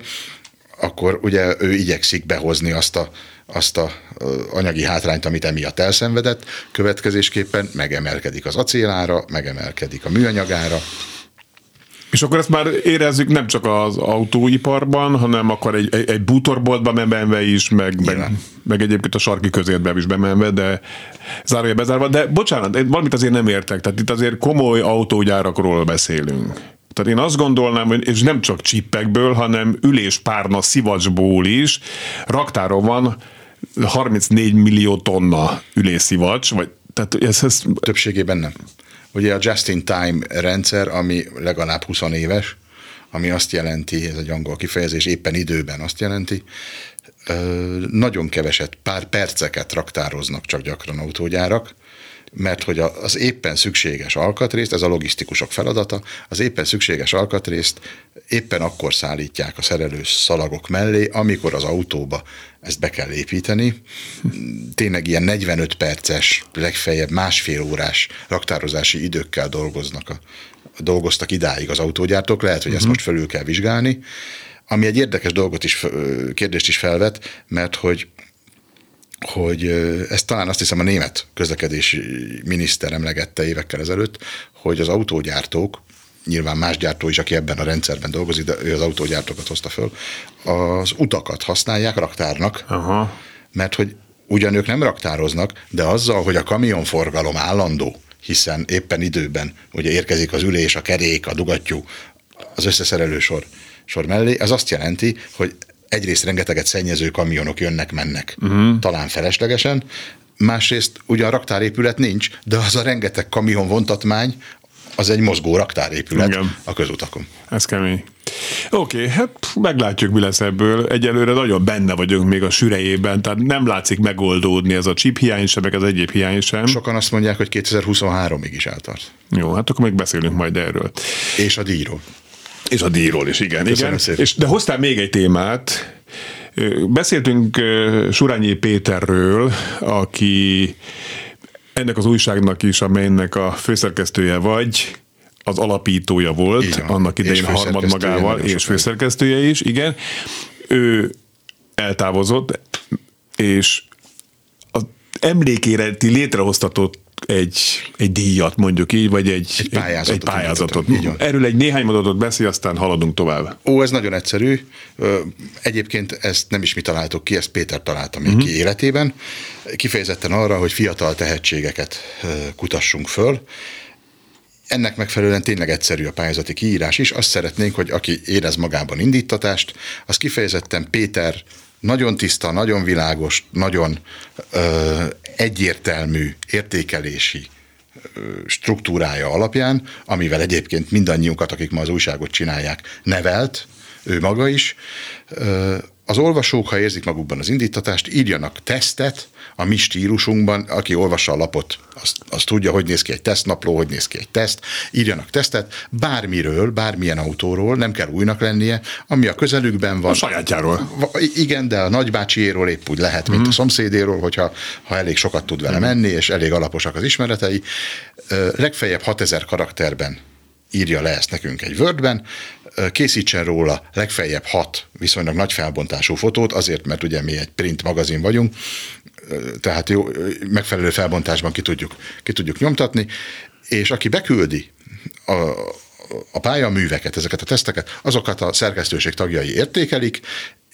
akkor ugye ő igyekszik behozni azt a azt a anyagi hátrányt, amit emiatt elszenvedett, következésképpen megemelkedik az acélára, megemelkedik a műanyagára,
és akkor ezt már érezzük nem csak az autóiparban, hanem akkor egy, egy, egy bútorboltba bemenve is, meg, meg, meg egyébként a sarki közértbe is bemenve, de zárója bezárva. De bocsánat, valamit azért nem értek, tehát itt azért komoly autógyárakról beszélünk. Tehát én azt gondolnám, hogy és nem csak csippekből, hanem üléspárna szivacsból is raktáron van 34 millió tonna ülészivacs, vagy tehát ez, ez...
Többségében nem. Ugye a just-in-time rendszer, ami legalább 20 éves, ami azt jelenti, ez egy angol kifejezés, éppen időben azt jelenti, nagyon keveset, pár perceket raktároznak csak gyakran autógyárak, mert hogy az éppen szükséges alkatrészt, ez a logisztikusok feladata, az éppen szükséges alkatrészt éppen akkor szállítják a szerelős szalagok mellé, amikor az autóba ezt be kell építeni. Tényleg ilyen 45 perces, legfeljebb másfél órás raktározási időkkel dolgoznak a, dolgoztak idáig az autógyártók, lehet, hogy ezt uh-huh. most felül kell vizsgálni, ami egy érdekes dolgot is, kérdést is felvet, mert hogy hogy ezt talán azt hiszem a német közlekedési miniszter emlegette évekkel ezelőtt, hogy az autógyártók, nyilván más gyártó is, aki ebben a rendszerben dolgozik, de ő az autógyártókat hozta föl, az utakat használják raktárnak, Aha. mert hogy ugyan ők nem raktároznak, de azzal, hogy a kamionforgalom állandó, hiszen éppen időben ugye érkezik az ülés, a kerék, a dugattyú, az összeszerelő sor, sor mellé, ez azt jelenti, hogy egyrészt rengeteget szennyező kamionok jönnek-mennek, uh-huh. talán feleslegesen, másrészt ugyan raktárépület nincs, de az a rengeteg kamion vontatmány, az egy mozgó raktárépület Igen. a közutakon.
Ez kemény. Oké, okay, hát meglátjuk, mi lesz ebből. Egyelőre nagyon benne vagyunk még a sürejében, tehát nem látszik megoldódni ez a chip hiány sem, meg az egyéb hiány sem.
Sokan azt mondják, hogy 2023-ig is eltart.
Jó, hát akkor még beszélünk majd erről.
És a díjról.
És a díjról is, igen. igen. És, de hoztál még egy témát. Beszéltünk Surányi Péterről, aki ennek az újságnak is, amelynek a főszerkesztője vagy, az alapítója volt, Igen, annak idején harmad magával, és főszerkesztője is, igen. ő eltávozott, és az emlékére ti létrehoztatott egy, egy díjat, mondjuk így, vagy egy,
egy pályázatot.
Egy pályázatot. Erről egy néhány mondatot beszélj, aztán haladunk tovább.
Ó, ez nagyon egyszerű. Egyébként ezt nem is mi találtuk ki, ezt Péter találta még uh-huh. ki életében. Kifejezetten arra, hogy fiatal tehetségeket kutassunk föl. Ennek megfelelően tényleg egyszerű a pályázati kiírás is. Azt szeretnénk, hogy aki érez magában indítatást, az kifejezetten Péter nagyon tiszta, nagyon világos, nagyon ö, egyértelmű értékelési struktúrája alapján, amivel egyébként mindannyiunkat, akik ma az újságot csinálják, nevelt, ő maga is, az olvasók, ha érzik magukban az indítatást, írjanak tesztet a mi stílusunkban, aki olvassa a lapot, az, az tudja, hogy néz ki egy tesztnapló, hogy néz ki egy teszt, írjanak tesztet bármiről, bármilyen autóról, nem kell újnak lennie, ami a közelükben van. A
sajátjáról.
Igen, de a nagybácsiéről épp úgy lehet, mint mm. a szomszédéről, hogyha ha elég sokat tud vele mm. menni, és elég alaposak az ismeretei. Legfeljebb 6000 karakterben írja le ezt nekünk egy Wordben, készítsen róla legfeljebb hat viszonylag nagy felbontású fotót, azért, mert ugye mi egy print magazin vagyunk, tehát jó, megfelelő felbontásban ki tudjuk, ki tudjuk nyomtatni, és aki beküldi a, a pályaműveket, ezeket a teszteket, azokat a szerkesztőség tagjai értékelik,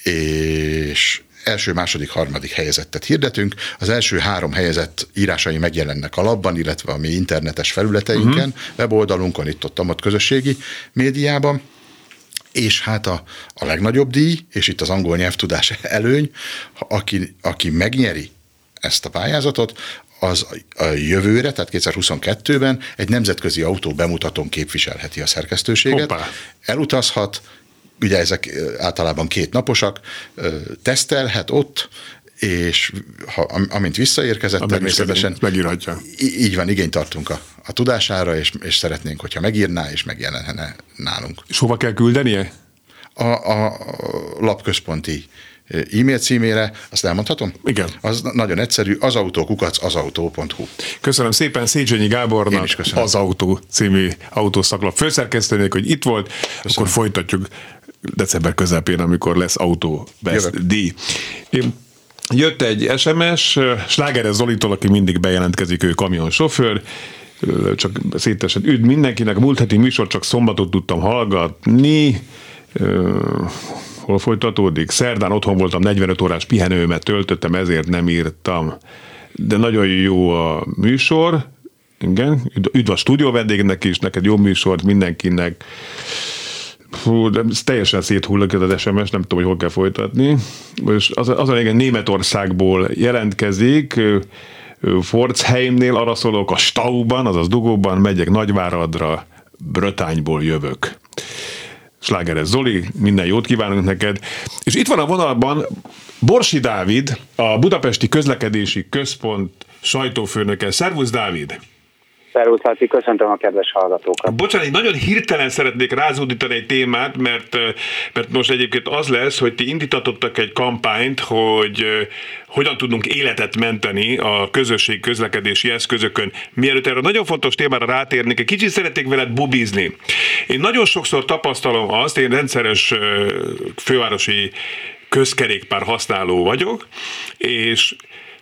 és első, második, harmadik helyezettet hirdetünk. Az első három helyezett írásai megjelennek a labban, illetve a mi internetes felületeinken, uh-huh. weboldalunkon, itt ott, ott közösségi médiában. És hát a, a legnagyobb díj, és itt az angol nyelvtudás előny, aki, aki megnyeri ezt a pályázatot, az a jövőre, tehát 2022-ben egy nemzetközi autó bemutatón képviselheti a szerkesztőséget. Hoppá. Elutazhat, ugye ezek általában két naposak, tesztelhet ott, és ha, amint visszaérkezett, természetesen
megírhatja.
Így van, igényt tartunk a, a tudására, és, és szeretnénk, hogyha megírná, és megjelenhene nálunk.
És hova kell küldenie?
A, a lapközponti e-mail címére, azt elmondhatom?
Igen.
Az nagyon egyszerű, az autókukac autó.hu.
Köszönöm szépen Széchenyi Gábornak, az Autó című autószaklap főszerkesztőnek, hogy itt volt, köszönöm. akkor folytatjuk december közepén, amikor lesz autó best díj. Jött egy SMS, Slágeres Zolitól, aki mindig bejelentkezik, ő kamionsofőr, csak szétesett. Üdv mindenkinek, múlt heti műsor csak szombatot tudtam hallgatni, hol folytatódik? Szerdán otthon voltam, 45 órás pihenőmet töltöttem, ezért nem írtam. De nagyon jó a műsor, igen, üdv a stúdió vendégnek is, neked jó műsort mindenkinek. Fú, de ez teljesen széthullik ez az SMS, nem tudom, hogy hol kell folytatni. És az, az a lényeg, Németországból jelentkezik, Forzheimnél arra szólok, a Stauban, azaz Dugóban megyek Nagyváradra, Brötányból jövök. Slágeres Zoli, minden jót kívánunk neked. És itt van a vonalban Borsi Dávid, a Budapesti Közlekedési Központ sajtófőnöke. Szervusz Dávid!
Szervusz, köszöntöm a kedves hallgatókat.
Bocsánat, nagyon hirtelen szeretnék rázódítani egy témát, mert, mert most egyébként az lesz, hogy ti indítottak egy kampányt, hogy hogyan tudunk életet menteni a közösség közlekedési eszközökön. Mielőtt erre nagyon fontos témára rátérnék, egy kicsit szeretnék veled bubizni. Én nagyon sokszor tapasztalom azt, én rendszeres fővárosi közkerékpár használó vagyok, és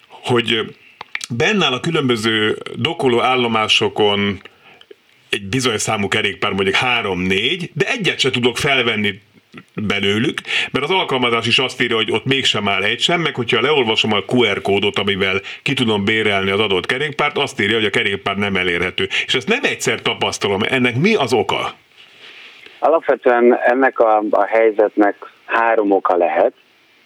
hogy bennáll a különböző dokoló állomásokon egy bizonyos számú kerékpár, mondjuk három-négy, de egyet se tudok felvenni belőlük, mert az alkalmazás is azt írja, hogy ott mégsem áll egy sem, meg hogyha leolvasom a QR kódot, amivel ki tudom bérelni az adott kerékpárt, azt írja, hogy a kerékpár nem elérhető. És ezt nem egyszer tapasztalom, ennek mi az oka?
Alapvetően ennek a, a helyzetnek három oka lehet.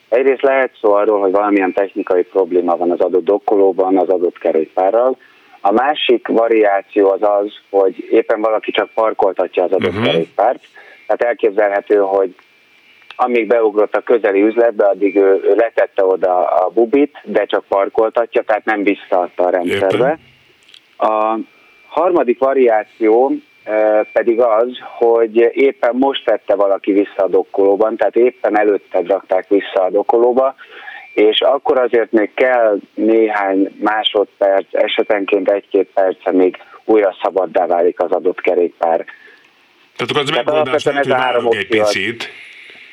Egyrészt lehet szó arról, hogy valamilyen technikai probléma van az adott dokkolóban, az adott kerékpárral. A másik variáció az az, hogy éppen valaki csak parkoltatja az adott uh-huh. kerékpárt. Tehát elképzelhető, hogy amíg beugrott a közeli üzletbe, addig ő, letette oda a bubit, de csak parkoltatja, tehát nem visszaadta a rendszerbe. Éppen. A harmadik variáció pedig az, hogy éppen most tette valaki vissza a dokkolóban, tehát éppen előtte rakták vissza a dokkolóba, és akkor azért még kell néhány másodperc, esetenként egy-két perc, még újra szabaddá válik az adott kerékpár.
Tehát akkor az megoldás lehet, hogy várunk egy picit.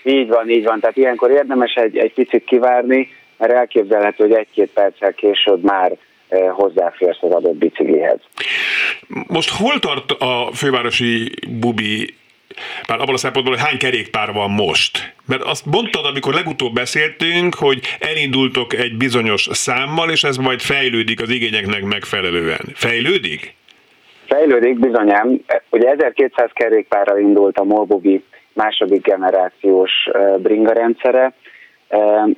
Így van, így van. Tehát ilyenkor érdemes egy, egy picit kivárni, mert elképzelhető, hogy egy-két perccel később már hozzáférsz az adott biciklihez.
Most hol tart a fővárosi bubi már abban a szempontból, hogy hány kerékpár van most. Mert azt mondtad, amikor legutóbb beszéltünk, hogy elindultok egy bizonyos számmal, és ez majd fejlődik az igényeknek megfelelően. Fejlődik?
Fejlődik bizonyám. Ugye 1200 kerékpárral indult a Molbubi második generációs bringa rendszere,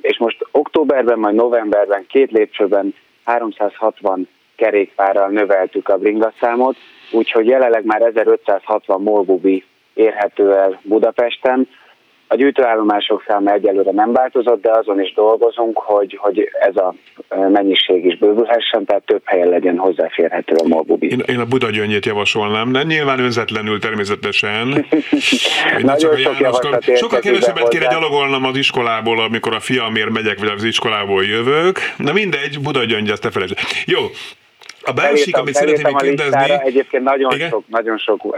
és most októberben, majd novemberben két lépcsőben 360 kerékpárral növeltük a bringa számot, úgyhogy jelenleg már 1560 Molbubi érhető el Budapesten. A gyűjtőállomások száma egyelőre nem változott, de azon is dolgozunk, hogy, hogy ez a mennyiség is bővülhessen, tehát több helyen legyen hozzáférhető a Molbubi.
Én, én a Buda gyöngyét javasolnám, nem nyilván önzetlenül természetesen.
Nagyon sok javaslat
Sokkal kevesebbet kéne gyalogolnom az iskolából, amikor a fiamért megyek, vagy az iskolából jövök. Na mindegy, Buda gyöngy, ezt te felejtsd. Jó, a másik, amit szeretném kérdezni...
Egyébként nagyon Igen? sok, nagyon sok uh,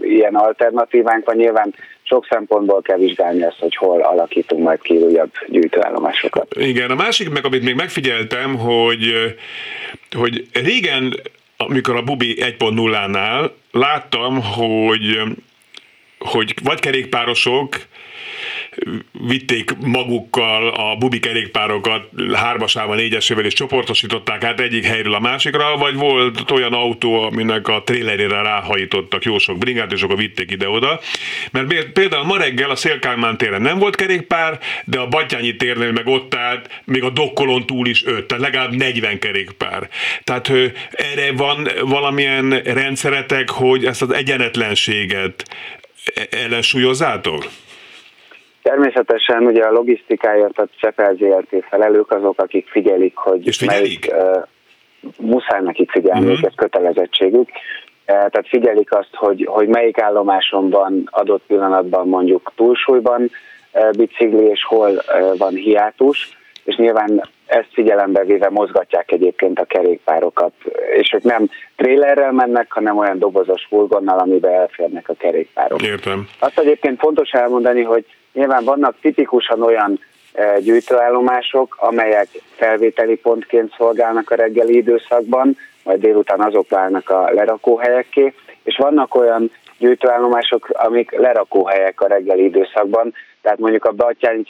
ilyen alternatívánk van. Nyilván sok szempontból kell vizsgálni azt, hogy hol alakítunk majd ki újabb gyűjtőállomásokat.
Igen, a másik meg, amit még megfigyeltem, hogy, hogy régen, amikor a Bubi 1.0-nál láttam, hogy hogy vagy kerékpárosok vitték magukkal a bubi kerékpárokat hármasával, négyesével és csoportosították át egyik helyről a másikra, vagy volt olyan autó, aminek a trélerére ráhajítottak jó sok bringát, és akkor vitték ide-oda. Mert például ma reggel a Szélkálmán téren nem volt kerékpár, de a Batyányi térnél meg ott állt, még a Dokkolon túl is öt, tehát legalább 40 kerékpár. Tehát erre van valamilyen rendszeretek, hogy ezt az egyenetlenséget e-, ellensúlyozzátok?
Természetesen ugye a logisztikáért a Csepel ZRT felelők azok, akik figyelik, hogy
És figyelik?
melyik, uh, muszáj nekik figyelni, uh-huh. ez kötelezettségük. Tehát figyelik azt, hogy, hogy melyik állomásonban adott pillanatban mondjuk túlsúlyban bicikli, és hol van hiátus, és nyilván ezt figyelembe véve mozgatják egyébként a kerékpárokat, és ők nem trélerrel mennek, hanem olyan dobozos furgonnal, amiben elférnek a kerékpárok.
Értem.
Azt egyébként fontos elmondani, hogy Nyilván vannak tipikusan olyan e, gyűjtőállomások, amelyek felvételi pontként szolgálnak a reggeli időszakban, majd délután azok válnak a lerakóhelyekké, és vannak olyan gyűjtőállomások, amik lerakóhelyek a reggeli időszakban, tehát mondjuk a Batyányi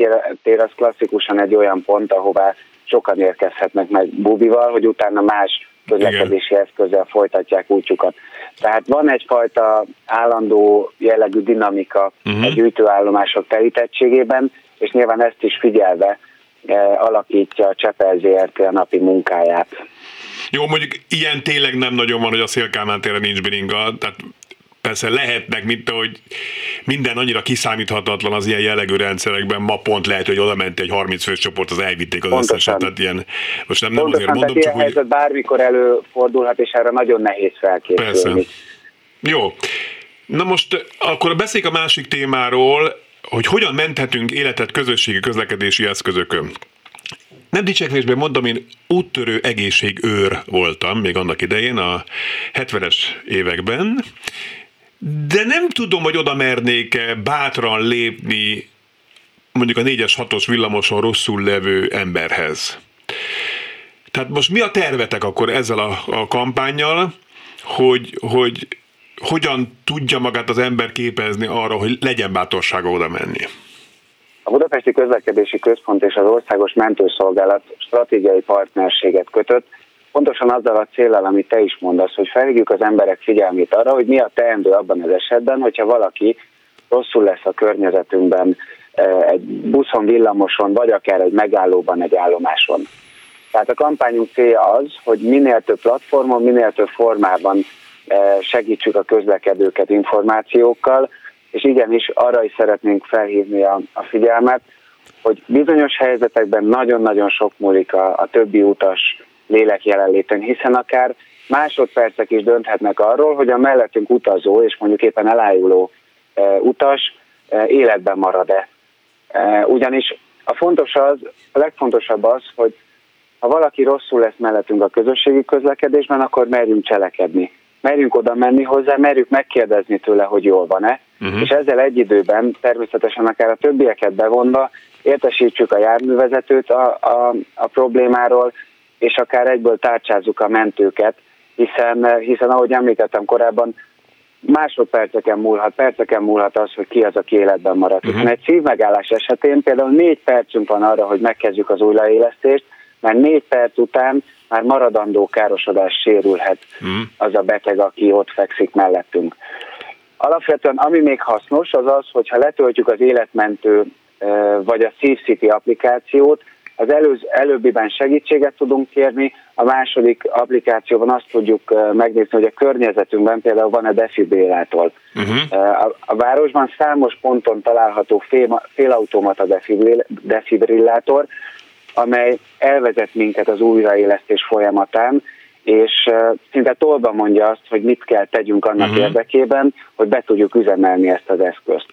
tér az klasszikusan egy olyan pont, ahová sokan érkezhetnek meg bubival, hogy utána más közlekedési eszközzel folytatják útjukat. Tehát van egyfajta állandó jellegű dinamika uh-huh. a gyűjtőállomások telítettségében, és nyilván ezt is figyelve eh, alakítja a Csepel ZRT a napi munkáját.
Jó, mondjuk ilyen tényleg nem nagyon van, hogy a Szélkámán téren nincs bringa, tehát persze lehetnek, mint hogy minden annyira kiszámíthatatlan az ilyen jellegű rendszerekben, ma pont lehet, hogy oda ment egy 30 fős csoport, az elvitték az Pontosan. összeset, tehát ilyen, most nem, nem azért mondom,
csak ilyen hogy... bármikor előfordulhat, és erre nagyon nehéz felkészülni. Persze.
Jó. Na most akkor beszéljük a másik témáról, hogy hogyan menthetünk életet közösségi közlekedési eszközökön. Nem dicsekvésben mondom, én úttörő egészségőr voltam még annak idején, a 70-es években, de nem tudom, hogy oda mernék bátran lépni mondjuk a 4-es, 6-os villamoson rosszul levő emberhez. Tehát most mi a tervetek akkor ezzel a, a kampányjal, hogy, hogy hogyan tudja magát az ember képezni arra, hogy legyen bátorsága oda menni?
A Budapesti Közlekedési Központ és az Országos Mentőszolgálat stratégiai partnerséget kötött, pontosan azzal a célral, amit te is mondasz, hogy felhívjuk az emberek figyelmét arra, hogy mi a teendő abban az esetben, hogyha valaki rosszul lesz a környezetünkben, eh, egy buszon, villamoson, vagy akár egy megállóban, egy állomáson. Tehát a kampányunk célja az, hogy minél több platformon, minél több formában eh, segítsük a közlekedőket információkkal, és igenis arra is szeretnénk felhívni a, a figyelmet, hogy bizonyos helyzetekben nagyon-nagyon sok múlik a, a többi utas lélek jelenléten, hiszen akár másodpercek is dönthetnek arról, hogy a mellettünk utazó és mondjuk éppen elájuló e, utas e, életben marad-e. E, ugyanis a fontos az, a legfontosabb az, hogy ha valaki rosszul lesz mellettünk a közösségi közlekedésben, akkor merjünk cselekedni. Merjünk oda menni hozzá, merjük megkérdezni tőle, hogy jól van-e, uh-huh. és ezzel egy időben természetesen akár a többieket bevonva értesítsük a járművezetőt a, a, a problémáról, és akár egyből tárcsázzuk a mentőket, hiszen, hiszen ahogy említettem korábban, másodperceken múlhat, perceken múlhat az, hogy ki az, aki életben marad. Uh-huh. Hiszen egy szívmegállás esetén például négy percünk van arra, hogy megkezdjük az újraélesztést, mert négy perc után már maradandó károsodás sérülhet uh-huh. az a beteg, aki ott fekszik mellettünk. Alapvetően ami még hasznos, az az, hogyha letöltjük az életmentő vagy a SafeCity applikációt, az előz, előbbiben segítséget tudunk kérni, a második applikációban azt tudjuk megnézni, hogy a környezetünkben például van-e defibrillátor. Uh-huh. A, a városban számos ponton található fél, félautomata defibrillátor, amely elvezet minket az újraélesztés folyamatán, és szinte tolba mondja azt, hogy mit kell tegyünk annak uh-huh. érdekében, hogy be tudjuk üzemelni ezt az eszközt.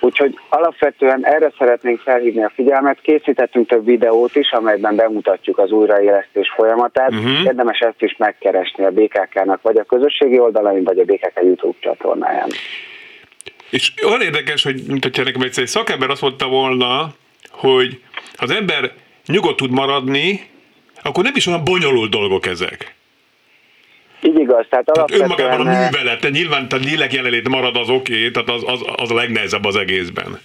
Úgyhogy alapvetően erre szeretnénk felhívni a figyelmet. Készítettünk több videót is, amelyben bemutatjuk az újraélesztés folyamatát. Uh-huh. Érdemes ezt is megkeresni a BKK-nak, vagy a közösségi oldalain, vagy a BKK YouTube csatornáján.
És olyan érdekes, hogy mint hogyha nekem egyszer egy szakember azt mondta volna, hogy ha az ember nyugodt tud maradni, akkor nem is olyan bonyolult dolgok ezek.
Igaz. Tehát,
tehát önmagában a művelet, tehát nyilván a lélek jelenlét marad az oké, okay, tehát az, az, az a legnehezebb az egészben.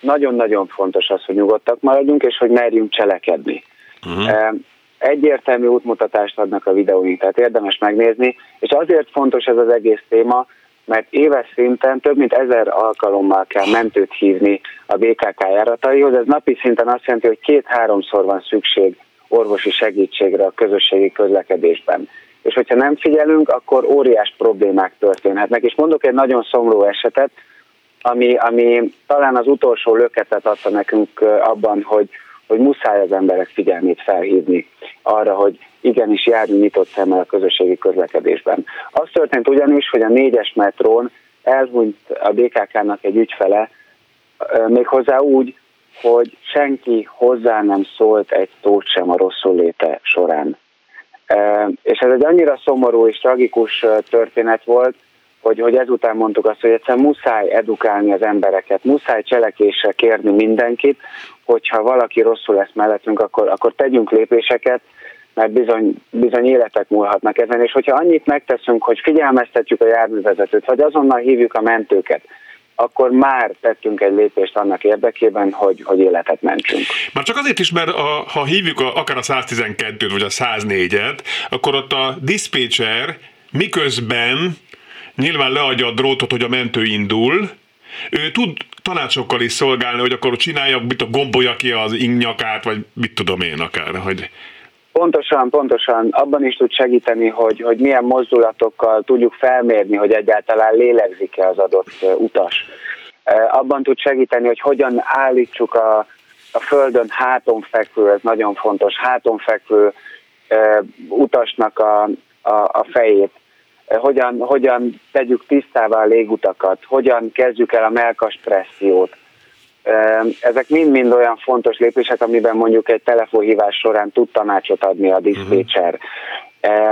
Nagyon-nagyon fontos az, hogy nyugodtak maradjunk, és hogy merjünk cselekedni. Uh-huh. Egyértelmű útmutatást adnak a videóink, tehát érdemes megnézni, és azért fontos ez az egész téma, mert éves szinten több mint ezer alkalommal kell mentőt hívni a BKK járataihoz. Ez napi szinten azt jelenti, hogy két-háromszor van szükség orvosi segítségre a közösségi közlekedésben és hogyha nem figyelünk, akkor óriás problémák történhetnek. És mondok egy nagyon szomorú esetet, ami, ami talán az utolsó löketet adta nekünk abban, hogy, hogy muszáj az emberek figyelmét felhívni arra, hogy igenis járjunk nyitott szemmel a közösségi közlekedésben. Az történt ugyanis, hogy a négyes metrón elhunyt a BKK-nak egy ügyfele, méghozzá úgy, hogy senki hozzá nem szólt egy szót sem a rosszul léte során. És ez egy annyira szomorú és tragikus történet volt, hogy, hogy ezután mondtuk azt, hogy egyszerűen muszáj edukálni az embereket, muszáj cselekésre kérni mindenkit, hogyha valaki rosszul lesz mellettünk, akkor, akkor tegyünk lépéseket, mert bizony, bizony életek múlhatnak ezen, és hogyha annyit megteszünk, hogy figyelmeztetjük a járművezetőt, vagy azonnal hívjuk a mentőket, akkor már tettünk egy lépést annak érdekében, hogy, hogy életet mentsünk.
Már csak azért is, mert a, ha hívjuk a, akár a 112-t vagy a 104-et, akkor ott a dispatcher miközben nyilván leadja a drótot, hogy a mentő indul, ő tud tanácsokkal is szolgálni, hogy akkor csinálja, mit a gombolja ki az ingnyakát, vagy mit tudom én akár, hogy
Pontosan, pontosan. Abban is tud segíteni, hogy, hogy milyen mozdulatokkal tudjuk felmérni, hogy egyáltalán lélegzik-e az adott utas. Abban tud segíteni, hogy hogyan állítsuk a, a földön háton fekvő, ez nagyon fontos, háton fekvő utasnak a, a, a fejét. Hogyan, hogyan tegyük tisztává a légutakat, hogyan kezdjük el a melkas pressziót, ezek mind-mind olyan fontos lépések, amiben mondjuk egy telefonhívás során tud tanácsot adni a diszpécser.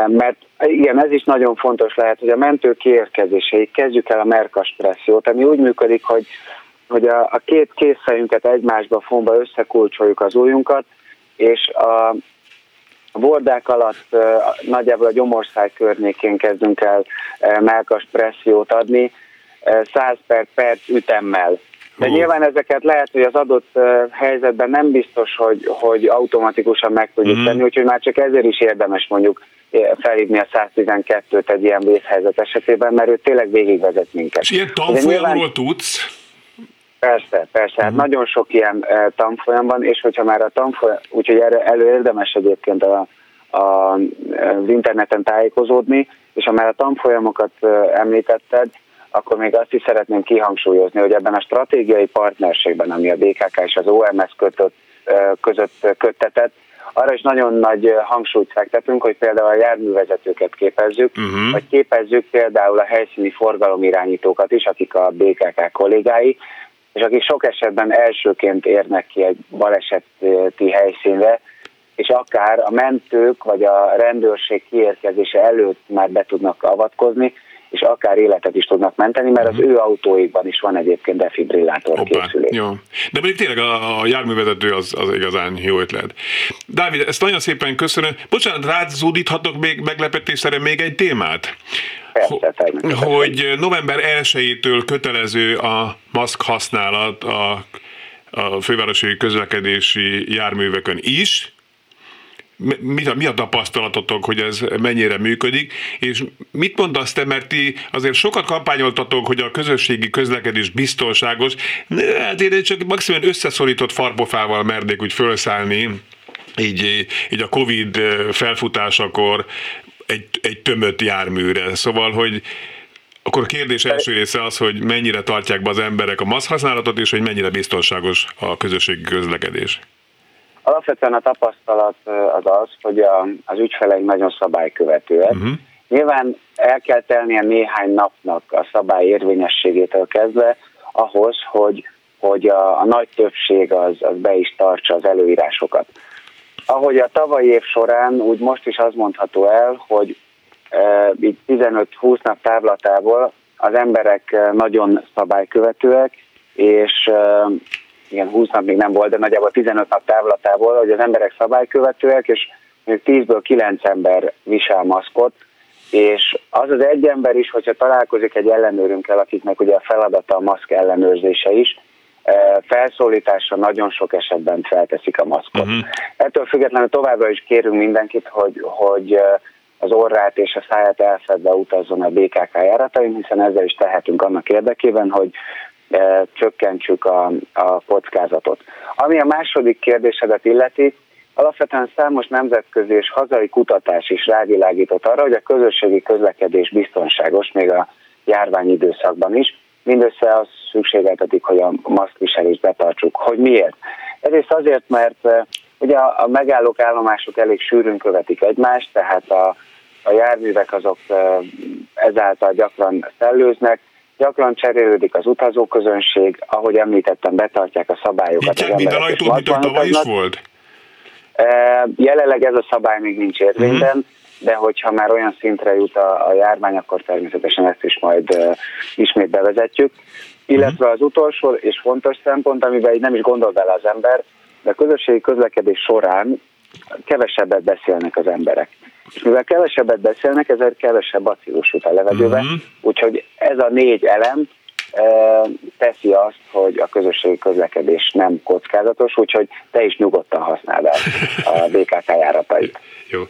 Mert igen, ez is nagyon fontos lehet, hogy a mentő kiérkezéseig kezdjük el a merkas pressziót, ami úgy működik, hogy, hogy a, a két készfejünket egymásba fonva összekulcsoljuk az ujjunkat, és a, a bordák alatt nagyjából a gyomorszáj környékén kezdünk el melkas pressziót adni, 100 per perc ütemmel de nyilván ezeket lehet, hogy az adott helyzetben nem biztos, hogy, hogy automatikusan meg tudjuk mm. tenni, úgyhogy már csak ezért is érdemes mondjuk felhívni a 112-t egy ilyen vészhelyzet esetében, mert ő tényleg végigvezet minket.
És ilyen tanfolyamról nyilván... tudsz?
Persze, persze, mm. hát nagyon sok ilyen tanfolyam van, és hogyha már a tanfolyam, úgyhogy erre elő érdemes egyébként a, a, az interneten tájékozódni, és ha már a tanfolyamokat említetted, akkor még azt is szeretném kihangsúlyozni, hogy ebben a stratégiai partnerségben, ami a BKK és az OMS kötött, között köttetett, arra is nagyon nagy hangsúlyt fektetünk, hogy például a járművezetőket képezzük, uh-huh. vagy képezzük például a helyszíni forgalomirányítókat is, akik a BKK kollégái, és akik sok esetben elsőként érnek ki egy baleseti helyszínre, és akár a mentők vagy a rendőrség kiérkezése előtt már be tudnak avatkozni, és akár életet is tudnak menteni, mert az mhm. ő autóikban is van egyébként defibrillátor Hoppá, készülék.
Jó. De mondjuk tényleg a, a járművezető az, az igazán jó ötlet. Dávid, ezt nagyon szépen köszönöm. Bocsánat, rád zúdíthatok még meglepetésre még egy témát?
Persze,
hogy november 1-től kötelező a maszk használat a, a fővárosi közlekedési járművekön is, mi a, mi a tapasztalatotok, hogy ez mennyire működik, és mit mondasz te, mert ti azért sokat kampányoltatok, hogy a közösségi közlekedés biztonságos, hát én csak maximum összeszorított farbofával mernék úgy felszállni, így, így a Covid felfutásakor egy, egy tömött járműre. Szóval, hogy akkor a kérdés első része az, hogy mennyire tartják be az emberek a maszk használatot, és hogy mennyire biztonságos a közösségi közlekedés.
Alapvetően a tapasztalat az az, hogy a, az ügyfeleink nagyon szabálykövetőek. Uh-huh. Nyilván el kell telnie néhány napnak a szabály érvényességétől kezdve ahhoz, hogy, hogy a, a nagy többség az, az be is tartsa az előírásokat. Ahogy a tavalyi év során, úgy most is az mondható el, hogy e, így 15-20 nap távlatából az emberek nagyon szabálykövetőek, és igen, 20 nap még nem volt, de nagyjából 15 nap távlatából, hogy az emberek szabálykövetőek, és még 10-ből 9 ember visel maszkot, és az az egy ember is, hogyha találkozik egy ellenőrünkkel, akiknek ugye a feladata a maszk ellenőrzése is, eh, felszólításra nagyon sok esetben felteszik a maszkot. Uh-huh. Ettől függetlenül továbbra is kérünk mindenkit, hogy, hogy eh, az orrát és a száját elfedve utazzon a BKK járatain, hiszen ezzel is tehetünk annak érdekében, hogy csökkentsük a, a kockázatot. Ami a második kérdésedet illeti, alapvetően számos nemzetközi és hazai kutatás is rávilágított arra, hogy a közösségi közlekedés biztonságos, még a járvány időszakban is. Mindössze az szükségeltetik, hogy a maszkviselést betartsuk. Hogy miért? Egyrészt azért, mert ugye a megállók állomások elég sűrűn követik egymást, tehát a, a járművek azok ezáltal gyakran szellőznek, gyakran cserélődik az utazóközönség, ahogy említettem, betartják a szabályokat.
Itt minden ajtót, mint tavaly is volt?
Jelenleg ez a szabály még nincs érvényben, uh-huh. de hogyha már olyan szintre jut a, a járvány, akkor természetesen ezt is majd uh, ismét bevezetjük. Illetve az utolsó és fontos szempont, amiben így nem is gondol bele az ember, de a közösségi közlekedés során kevesebbet beszélnek az emberek. És mivel kevesebbet beszélnek, ezért kevesebb bacillus jut a levegőbe, uh-huh. úgyhogy ez a négy elem e, teszi azt, hogy a közösségi közlekedés nem kockázatos, úgyhogy te is nyugodtan használd el a BKK járatait.
Jó,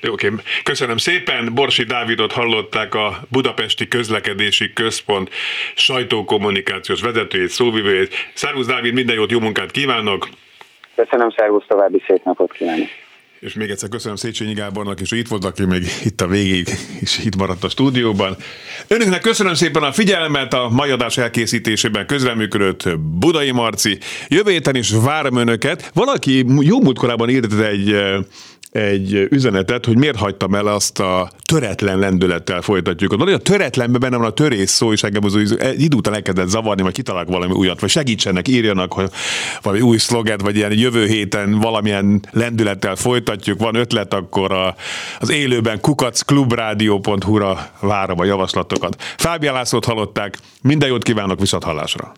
Jó oké. Köszönöm szépen. Borsi Dávidot hallották a Budapesti Közlekedési Központ sajtókommunikációs vezetőjét, szóvivőjét. Szervusz Dávid, minden jót, jó munkát kívánok!
Köszönöm, szervusz, további szép napot kívánok!
És még egyszer köszönöm Széchenyi Gábornak is, hogy itt volt, aki még itt a végig is itt maradt a stúdióban. Önöknek köszönöm szépen a figyelmet, a mai adás elkészítésében közreműködött Budai Marci. Jövő héten is várom önöket. Valaki jó múltkorában írt egy egy üzenetet, hogy miért hagytam el azt a töretlen lendülettel folytatjuk. Hogy a töretlenben benne van a törés szó, és engem az egy idő után elkezdett zavarni, vagy kitalálok valami újat, vagy segítsenek, írjanak, hogy valami új szloget, vagy ilyen jövő héten valamilyen lendülettel folytatjuk. Van ötlet, akkor a, az élőben kukacklubrádió.hu-ra várom a javaslatokat. Fábia Lászlót hallották, minden jót kívánok, viszont hallásra!